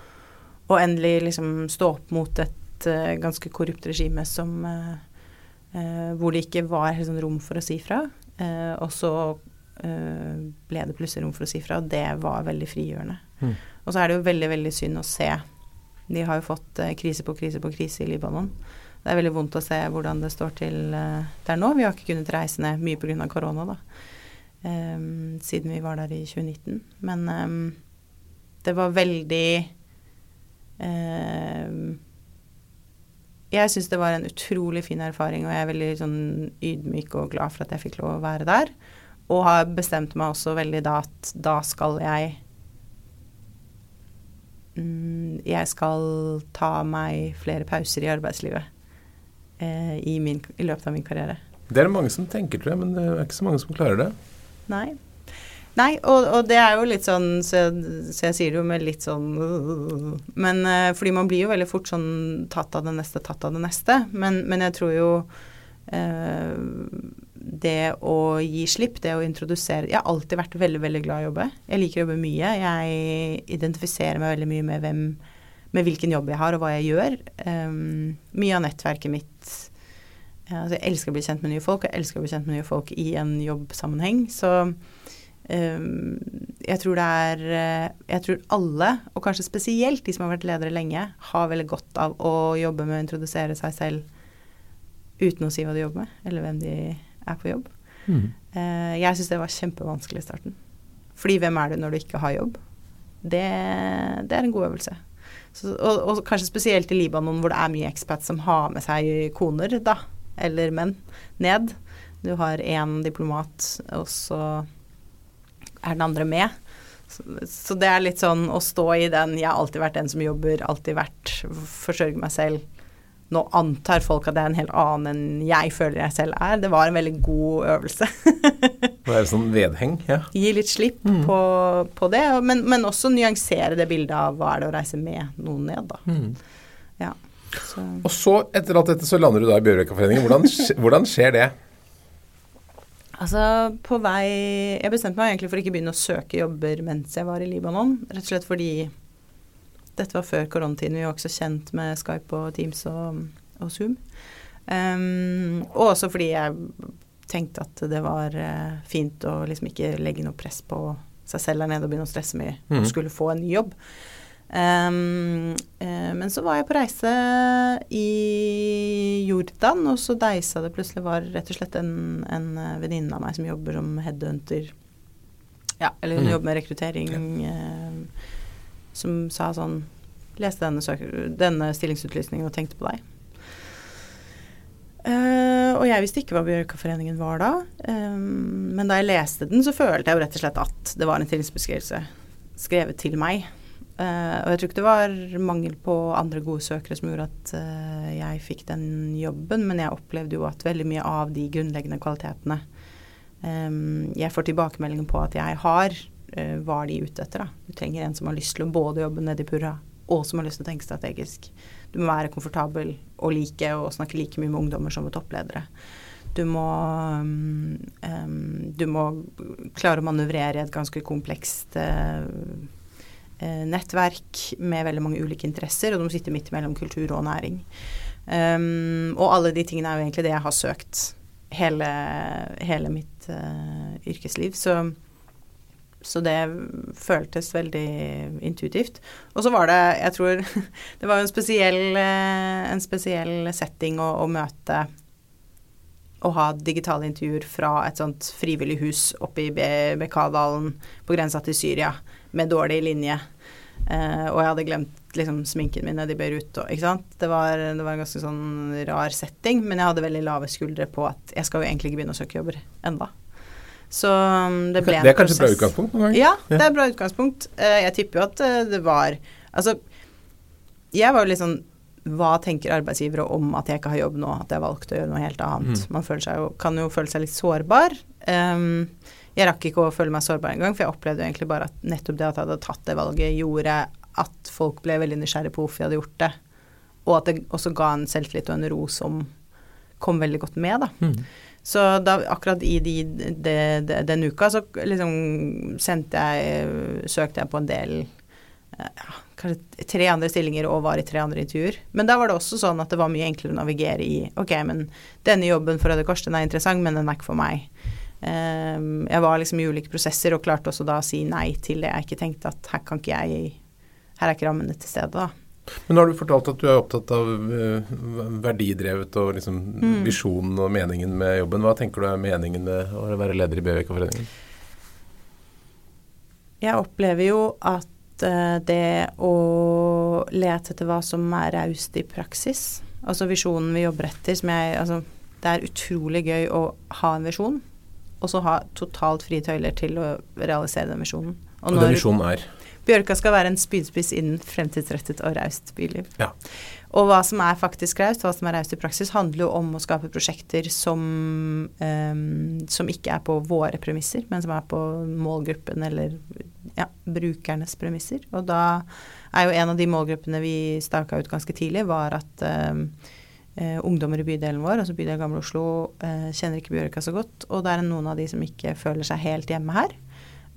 og endelig liksom stå opp mot et uh, ganske korrupt regime som Hvor det ikke var helt sånn rom for å si fra. og så ble det plutselig rom for å si fra, og det var veldig frigjørende. Mm. Og så er det jo veldig, veldig synd å se. De har jo fått krise på krise på krise i Libanon. Det er veldig vondt å se hvordan det står til uh, der nå. Vi har ikke kunnet reise ned mye pga. korona, da. Um, siden vi var der i 2019. Men um, det var veldig um, Jeg syns det var en utrolig fin erfaring, og jeg er veldig sånn ydmyk og glad for at jeg fikk lov å være der. Og har bestemt meg også veldig da at da skal jeg mm, Jeg skal ta meg flere pauser i arbeidslivet eh, i, min, i, løpet av min karriere. Det er det mange som tenker, tror jeg, men det er ikke så mange som klarer det. Nei. Nei, og, og det er jo litt sånn så jeg, så jeg, sier det jo med litt sånn Men uh, fordi man blir jo veldig fort sånn tatt av det neste, tatt av det neste. Men, men jeg tror jo eh, det å gi slipp, det å introdusere Jeg har alltid vært veldig, veldig glad i å jobbe. Jeg liker å jobbe mye. Jeg identifiserer meg veldig mye med hvem med hvilken jobb jeg har og hva jeg gjør. Um, mye av nettverket mitt altså Jeg elsker å bli kjent med nye folk, og jeg elsker å bli kjent med nye folk i en jobbsammenheng. Så um, jeg tror det er eh, Jeg tror alle, og kanskje spesielt de som har vært ledere lenge, har veldig godt av å jobbe med å introdusere seg selv uten å si hva de jobber med, eller hvem de er på jobb. Mm. Uh, jeg syns det var kjempevanskelig i starten. Fordi hvem er du når du ikke har jobb? Det, det er en god øvelse. Så, og, og, kanskje spesielt i Libanon, hvor det er mye expats som har med seg koner, da, eller menn, ned. Du har én diplomat, og så er den andre med. Så, så, det er litt sånn å stå i den 'jeg har alltid vært den som jobber, alltid vært forsørge meg selv'. Nå antar folk at det er en helt annen enn jeg føler jeg selv er. Det var en veldig god øvelse. Det er sånn vedheng, ja. Gi litt slipp mm. på, på, det, men, men, også nyansere det bildet av hva er det å reise med noen ned, da. Mm. Ja. Så. Og så, etter alt dette, så lander du da i Bjørvikaforeningen. Hvordan, hvordan skjer det? Altså, på vei Jeg bestemte meg egentlig for ikke begynne å søke jobber mens jeg var i Libanon. Rett og slett fordi dette var før koronatiden. Vi var ikke så kjent med Skype og Teams og, og Zoom. Um, og også fordi jeg tenkte at det var uh, fint å liksom ikke legge noe press på seg selv der nede og begynne å stresse mye mm. og skulle få en ny jobb. Um, uh, men så var jeg på reise i Jordan, og så deisa det plutselig var rett og slett en, en venninne av meg som jobber som headhunter. Ja, eller hun mm. jobber med rekruttering, uh, som sa sånn Leste denne, denne stillingsutlysningen og tenkte på deg. Uh, og jeg visste ikke hva Bjørkaforeningen var da. Um, men da jeg leste den, så følte jeg jo rett og slett at det var en stillingsbeskrivelse skrevet til meg. Uh, og jeg tror ikke det var mangel på andre gode søkere som gjorde at uh, jeg fikk den jobben, men jeg opplevde jo at veldig mye av de grunnleggende kvalitetene um, jeg får tilbakemeldingen på at jeg har, var de ute etter. Da. Du trenger en som har lyst til å både jobbe nede i purra, og som har lyst til å tenke strategisk. Du må være komfortabel og like og snakke like mye med ungdommer som med toppledere. Du må, um, du må klare å manøvrere i et ganske komplekst uh, nettverk med veldig mange ulike interesser, og de sitter midt mellom kultur og næring. Um, og alle de tingene er jo egentlig det jeg har søkt hele, hele mitt uh, yrkesliv. Så så det føltes veldig intuitivt. Og så var det, jeg tror Det var en spesiell, eh, en spesiell setting å, å møte å ha digitale intervjuer fra et sånt frivillig hus oppe i Bekkadalen på grensa til Syria med dårlig linje. Uh, og jeg hadde glemt liksom, sminken min nede i Beirut. Og? Det var, det var, en ganske sånn rar setting, men jeg hadde veldig lave skuldre på at jeg skal jo egentlig ikke begynne å søke jobber enda. Så um, det ble en prosess. Det er kanskje et bra utgangspunkt noen ganger? Ja, det er et bra utgangspunkt. Eh, jeg tipper jo at eh, det var Altså, jeg var jo litt sånn hva tenker arbeidsgivere om at jeg ikke har jobb nå, at jeg har valgt å gjøre noe helt annet. Mm. Man jo, kan jo føle seg litt sårbar. Um, jeg rakk ikke å føle meg sårbar engang, for jeg opplevde egentlig bare at nettopp det at jeg hadde tatt det valget, gjorde at folk ble veldig nysgjerrige på hvorfor jeg hadde gjort det, og at det også ga en selvtillit og en ro som kom veldig godt med, da. Mm. Så da, akkurat i de, de, de, den uka så liksom sendte jeg Søkte jeg på en del ja, kanskje tre andre stillinger og var i tre andre intervjuer. Men da var det også sånn at det var mye enklere å navigere i Ok, men denne jobben for Røde Kors den er interessant, men den er ikke for meg. Um, jeg var liksom i ulike prosesser og klarte også da å si nei til det jeg ikke tenkte at her kan ikke jeg Her er ikke rammene til stede, da. Men har du fortalt at du er opptatt av uh, verdidrevet og liksom mm. visjonen og meningen med jobben. Hva tenker du er meningen med å være leder i BVK-foreningen? Jeg opplever jo at uh, det å lete etter hva som er raust i praksis, altså visjonen vi jobber etter, som jeg Altså, det er utrolig gøy å ha en visjon, og så ha totalt frie tøyler til å realisere den visjonen. Og, og den visjonen er? Bjørka skal være en spydspiss innen fremtidsrettet og raust byliv. Ja. Og hva som er faktisk raust, hva som er raust i praksis, handler jo om å skape prosjekter som, um, som ikke er på våre premisser, men som er på målgruppen eller ja, brukernes premisser. Og da er jo en av de målgruppene vi staka ut ganske tidlig, var at um, uh, ungdommer i bydelen vår, altså bydel Gamle Oslo, eh, kjenner ikke Bjørka så godt. Og det er noen av de som ikke føler seg helt hjemme her.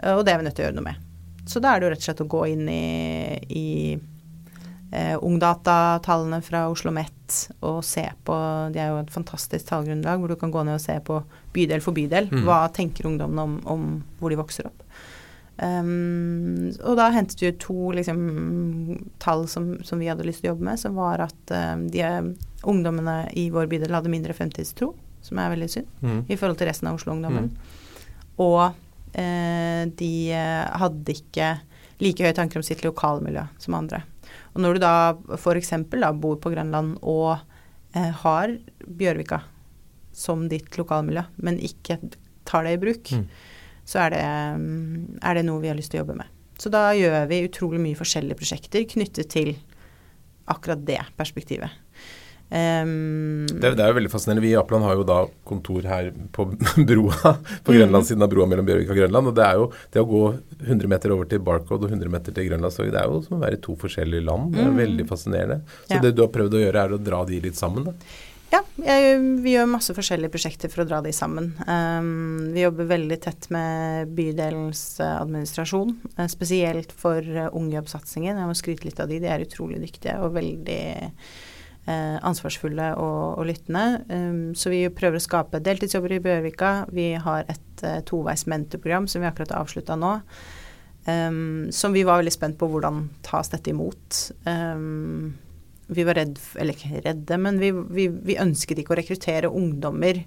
Uh, og det er vi nødt til å gjøre noe med. Så da er det jo rett og slett å gå inn i, i eh, Ungdata-tallene fra Oslo OsloMet og se på De er jo et fantastisk tallgrunnlag hvor du kan gå ned og se på bydel for bydel. Mm. Hva tenker ungdommene om, om, hvor de vokser opp? Um, og da hentet vi ut to liksom, tall som, som, vi hadde lyst til å jobbe med, som var at um, de ungdommene i vår bydel hadde mindre fremtidstro, som er veldig synd, mm. i forhold til resten av Oslo-ungdommen. Mm. Og Eh, de eh, hadde ikke like høye tanker om sitt lokalmiljø som andre. Og når du da f.eks. bor på Grønland og eh, har Bjørvika som ditt lokalmiljø, men ikke tar det i bruk, mm. så er det, mm, er det, noe vi har lyst til å jobbe med. Så da gjør vi utrolig mye forskjellige prosjekter knyttet til akkurat det perspektivet. Um, det, det, er jo veldig fascinerende. Vi i Apeland har jo da kontor her på broa på Grønlandssiden siden av broa mellom Bjørvik og Grønland. Og det er jo det å gå 100 meter over til Barcode og 100 meter til Grønland, det er jo som å være i to forskjellige land. Det er mm. veldig fascinerende. Så ja. det du har prøvd å gjøre, er å dra de litt sammen, da? Ja, jeg, vi gjør masse forskjellige prosjekter for å dra de sammen. Um, vi jobber veldig tett med bydelens uh, administrasjon, uh, spesielt for uh, ungjobbsatsingen. Jeg må skryte litt av de, de er utrolig dyktige og veldig eh, ansvarsfulle og, og lyttende. Um, så vi prøver å skape deltidsjobber i Bjørvika. Vi har et uh, toveis mentorprogram som vi akkurat har avslutta nå. Um, som vi var veldig spent på hvordan tas dette imot. Um, vi var redd, eller ikke redde, men vi, vi, vi, ønsket ikke å rekruttere ungdommer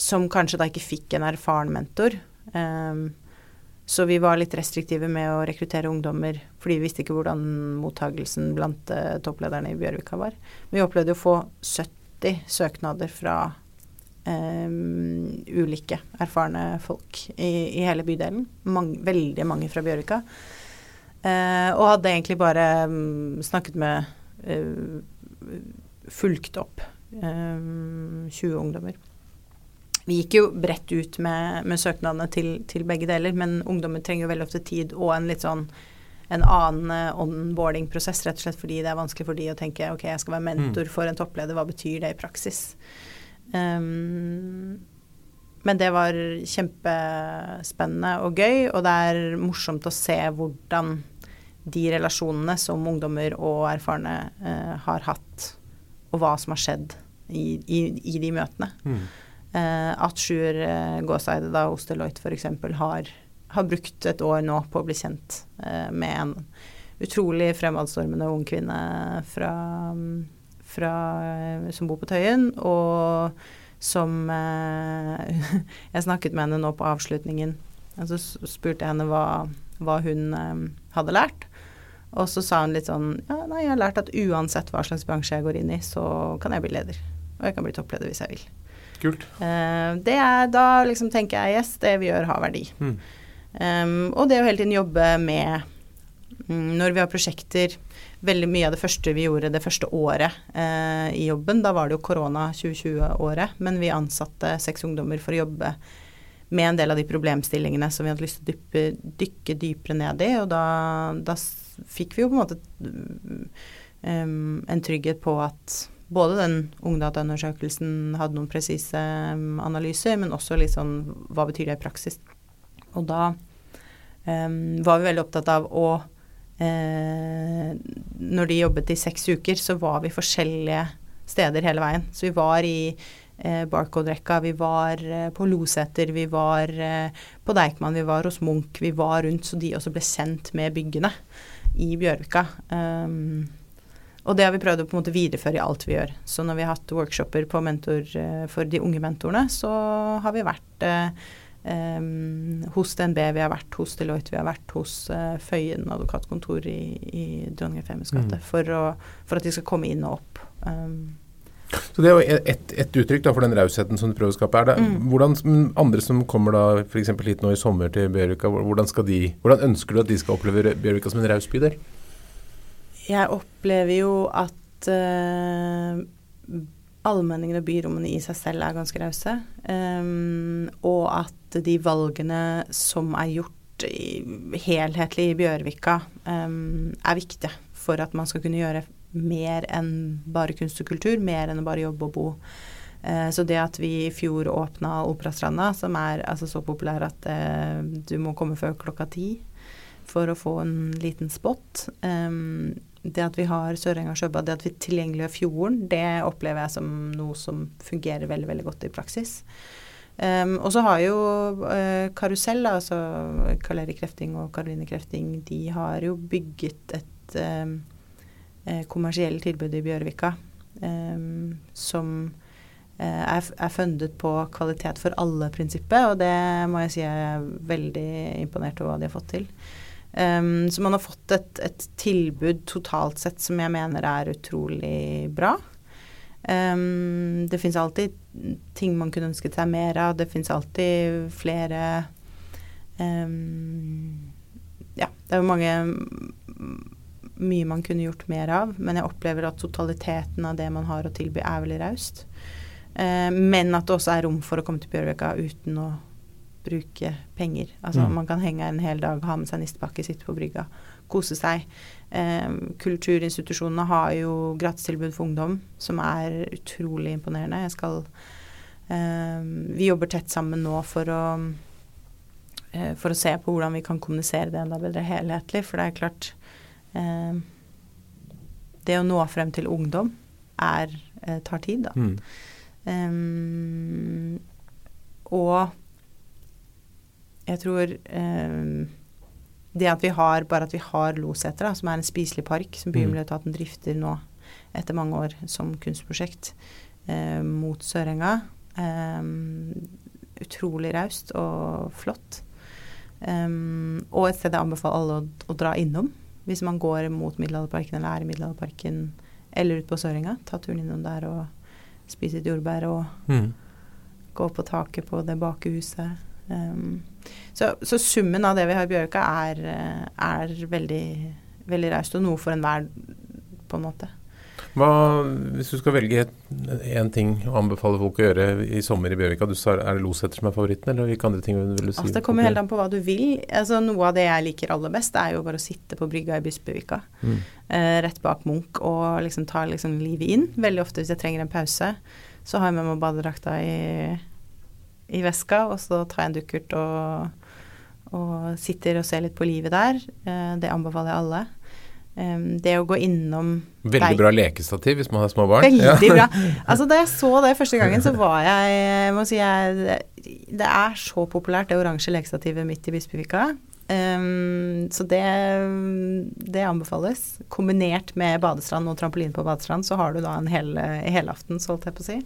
som kanskje da ikke fikk en erfaren mentor. Um, så vi var litt restriktive med å rekruttere ungdommer, fordi vi visste ikke hvordan mottagelsen blant uh, topplederne i Bjørvika var. Vi opplevde å få 70 søknader fra um, ulike erfarne folk i, i hele bydelen. Mang, veldig mange fra Bjørvika. Uh, og hadde egentlig bare um, snakket med uh, Fulgt opp um, 20 ungdommer. Vi gikk jo bredt ut med, med søknadene til, til, begge deler, men ungdommer trenger jo veldig ofte tid og en litt sånn en annen onboarding-prosess, rett og slett fordi det er vanskelig for de å tenke ok, jeg skal være mentor mm. for en toppleder, hva betyr det i praksis? Um, men det var kjempespennende og gøy, og det er morsomt å se hvordan de relasjonene som ungdommer og erfarne uh, har hatt, og hva som har skjedd i, i, i de møtene. Mm. Uh, at Sjur uh, Gåseide da hos Deloitte f.eks. Har, har brukt et år nå på å bli kjent uh, med en utrolig fremadstormende ung kvinne fra fra, eh, som bor på Tøyen, og som eh, Jeg snakket med henne nå på avslutningen, og så spurte jeg henne hva, hva hun eh, hadde lært. Og så sa hun litt sånn Ja, nei, jeg har lært at uansett hva slags bransje jeg går inn i, så kan jeg bli leder. Og jeg kan bli toppleder hvis jeg vil. Kult. Uh, det er, da liksom tenker jeg yes, det vi gjør har verdi. Mm. Um, og det å hele tiden jobbe med mm, Når vi har prosjekter veldig mye av det første vi gjorde det første året eh, i jobben. Da var det jo korona 2020-året, men vi ansatte seks ungdommer for å jobbe med en del av de problemstillingene som vi hadde lyst til å dyppe, dykke dypere ned i. Og da, da, fikk vi jo på en måte um, en trygghet på at både den ungdataundersøkelsen hadde noen presise um, analyser, men også litt sånn hva betyr det i praksis. Og da um, var vi veldig opptatt av å eh, Når de jobbet i seks uker, så var vi forskjellige steder hele veien. Så vi var i eh, Barcode-rekka, vi var eh, på Loseter, vi var eh, på Deichman, vi var hos Munch, vi var rundt så de også ble kjent med byggene i Bjørvika. Um, og det har vi prøvd å på en måte videreføre i alt vi gjør. Så når vi har hatt workshoper på mentor, eh, for de unge mentorene, så har vi vært eh, eh, hos DNB, vi har vært hos Deloitte, vi har vært hos eh, Føyen advokatkontor i, i Dronning Femmes gate, mm. for, for, at de skal komme inn og opp. Um. Så Det er jo ett et uttrykk da, for den rausheten som du prøver å skape. Er det, mm. hvordan, andre som kommer da f.eks. hit nå i sommer til Bjørvika, hvordan, de, hvordan, ønsker du at de skal oppleve Bjørvika som en raus bydel? Jeg opplever jo at uh, allmenningene og byrommene i seg selv er ganske rause. Um, og at de valgene som er gjort i, helhetlig i Bjørvika, um, er viktige for at man skal kunne gjøre mer enn bare kunst og kultur, mer enn å bare jobbe og bo. Uh, så det at vi i fjor åpna Operastranda, som er altså, så populær at uh, du må komme før klokka ti for å få en liten spot um, det at vi har Sørenga sjøbad, det at vi tilgjengeliggjør fjorden, det opplever jeg som noe som fungerer veldig, veldig godt i praksis. Um, og så har jo uh, Karusell, altså Karl Erik Krefting og Karoline Krefting, de har jo bygget et um, kommersielt tilbud i Bjørvika um, som uh, er, er fundet på kvalitet for alle-prinsippet, og det må jeg si jeg er veldig imponert over hva de har fått til. Um, så man har fått et, et, tilbud totalt sett som jeg mener er utrolig bra. Um, det fins alltid ting man kunne ønsket seg mer av. Det fins alltid flere um, Ja, det er jo mange Mye man kunne gjort mer av, men jeg opplever at totaliteten av det man har å tilby, er veldig raust. Uh, men at det også er rom for å komme til Bjørvika uten å bruke penger. Altså mm. man kan henge en hel dag, ha med seg nistepakke, sitte på brygga, kose seg. Eh, kulturinstitusjonene har jo gratistilbud for ungdom, som er utrolig imponerende. Jeg skal eh, Vi jobber tett sammen nå for å eh, for å se på hvordan vi kan kommunisere det enda bedre helhetlig. For det er klart eh, Det å nå frem til ungdom er, eh, tar tid, da. Mm. Um, og jeg tror eh, det at vi har bare at vi har Loseter, som er en spiselig park som Bymiljøetaten drifter nå etter mange år som kunstprosjekt eh, mot Sørenga. Eh, utrolig raust og flott. Um, og et sted jeg anbefaler alle å, å, dra innom hvis man går mot Middelalderparken eller er i Middelalderparken eller ut på Sørenga. Ta turen innom der og spise et jordbær og Mm. gå på taket på det bakehuset. Um, så, så summen av det vi har i Bjørka, er, eh, er veldig, veldig raust, og noe for enhver, på en måte. Hva, hvis du skal velge én ting å anbefale folk å gjøre i sommer i Bjørvika, du sa, er det Loseter som er favoritten, eller hvilke andre ting vil du si? Altså, det kommer helt an på hva du vil. Altså, noe av det jeg liker aller best, er jo bare å sitte på brygga i Bispevika. Mm. Eh, rett bak Munch og liksom ta liksom livet inn. Veldig ofte hvis jeg trenger en pause, så har jeg med meg badedrakta i, i veska, og så tar jeg en dukkert og, og sitter og ser litt på livet der. Eh, det anbefaler jeg alle. Det å gå innom Veldig bra lekestativ hvis man har små barn. Veldig bra. Altså Da jeg så det første gangen, så var jeg, jeg må si jeg, Det er så populært, det oransje lekestativet midt i Bispevika. Um, så det, det anbefales. Kombinert med badestrand og trampoline på badestrand, så har du da en hel, helaften, holdt jeg på å si.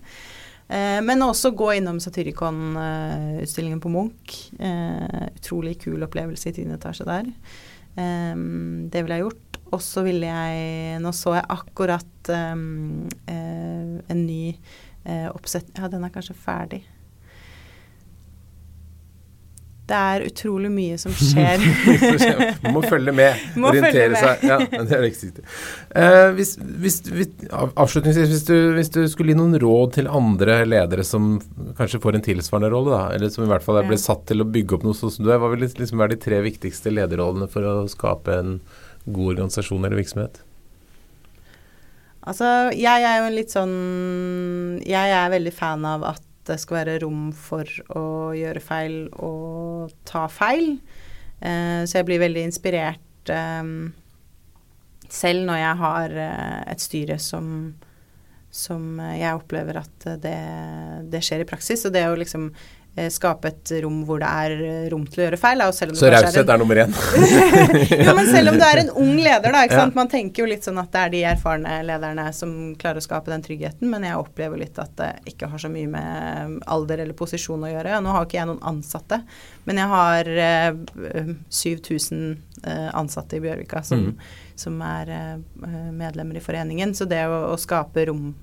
Uh, men også gå innom Satyricon-utstillingen på Munch. Uh, utrolig kul opplevelse i tiende etasje der. Um, det ville jeg gjort. Og så ville jeg Nå så jeg akkurat en ny oppsett... Ja, den er kanskje ferdig. Det er utrolig mye som skjer. Man må følge med. Må orientere følge med. seg. Ja, det er viktig. Uh, hvis, hvis, hvis, avslutningsvis, hvis du, hvis du skulle gi noen råd til andre ledere som kanskje får en tilsvarende rolle, da, eller som i hvert fall er ble satt til å bygge opp noe sånn som du er, hva vil liksom være de tre viktigste lederrollene for å skape en god organisasjon eller virksomhet? Altså, jeg er jo en litt sånn Jeg er veldig fan av at det skal være rom for å gjøre feil og ta feil. Eh, så jeg blir veldig inspirert eh, selv når jeg har eh, et styre som som jeg opplever at det, det skjer i praksis. Og det å liksom eh, skape et rom hvor det er eh, rom til å gjøre feil. og selv om Så raushet er en- er nummer én. jo, men selv om du er en ung leder, da. Ikke Ja. Man tenker jo litt sånn at det er de erfarne lederne som klarer å skape den tryggheten, men jeg opplever litt at det ikke har så mye med alder eller posisjon å gjøre. Nå har ikke jeg noen ansatte, men jeg har eh, 7000 eh, ansatte i Bjørvika som, Mm. som er eh, medlemmer i foreningen. Så det å, å skape rom,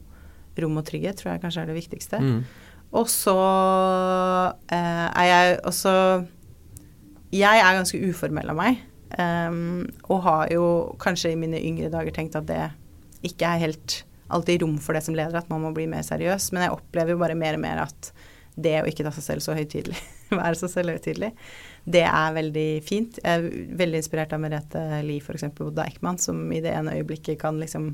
rom og trygghet tror jeg kanskje er det viktigste. Mm. Og så eh, er jeg også Jeg er ganske uformell av meg. Um, og har jo kanskje i mine yngre dager tenkt at det ikke er helt alltid rom for det som leder, at man må bli mer seriøs. Men jeg opplever jo bare mer og mer at det å ikke ta seg selv så høytidelig, være så selvhøytidelig, det er veldig fint. Jeg er veldig inspirert av Merete Lie f.eks. Oda Ekman, som i det ene øyeblikket kan liksom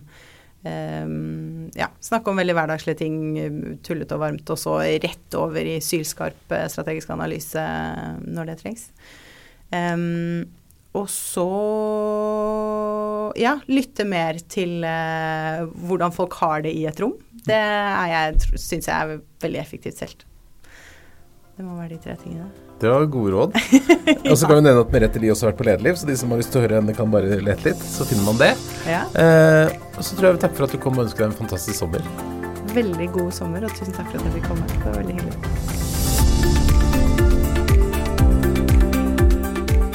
ehm, ja, snakke om veldig hverdagslige ting, tullete og varmt, og så rett over i sylskarp eh, strategisk analyse når det trengs. Um, og så ja, lytte mer til uh, hvordan folk har det i et rom. Det syns jeg er veldig effektivt selv. Det må være de tre tingene. Det var gode råd. Og så kan vi nevne at Merete Lie også har vært på Lederliv, så de som har lyst til å høre henne, kan bare lete litt. Så finner man det. Ja, Eh, og så tror jeg vi takker for at du kom og ønsker deg en fantastisk sommer. Veldig god sommer, og tusen takk for at jeg fikk komme. Det var veldig hyggelig.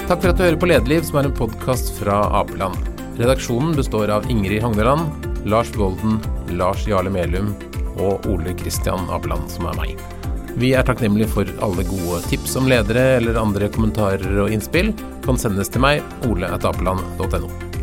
Takk for at du hører på Lederliv, som er en podkast fra Apeland. Redaksjonen består av Ingrid Hogneland, Lars Golden, Lars Jarle Melum og Ole Kristian Apeland, som er meg. Vi er takknemlige for alle gode tips om ledere eller andre kommentarer og innspill. Kan sendes til meg, ole.apeland.no.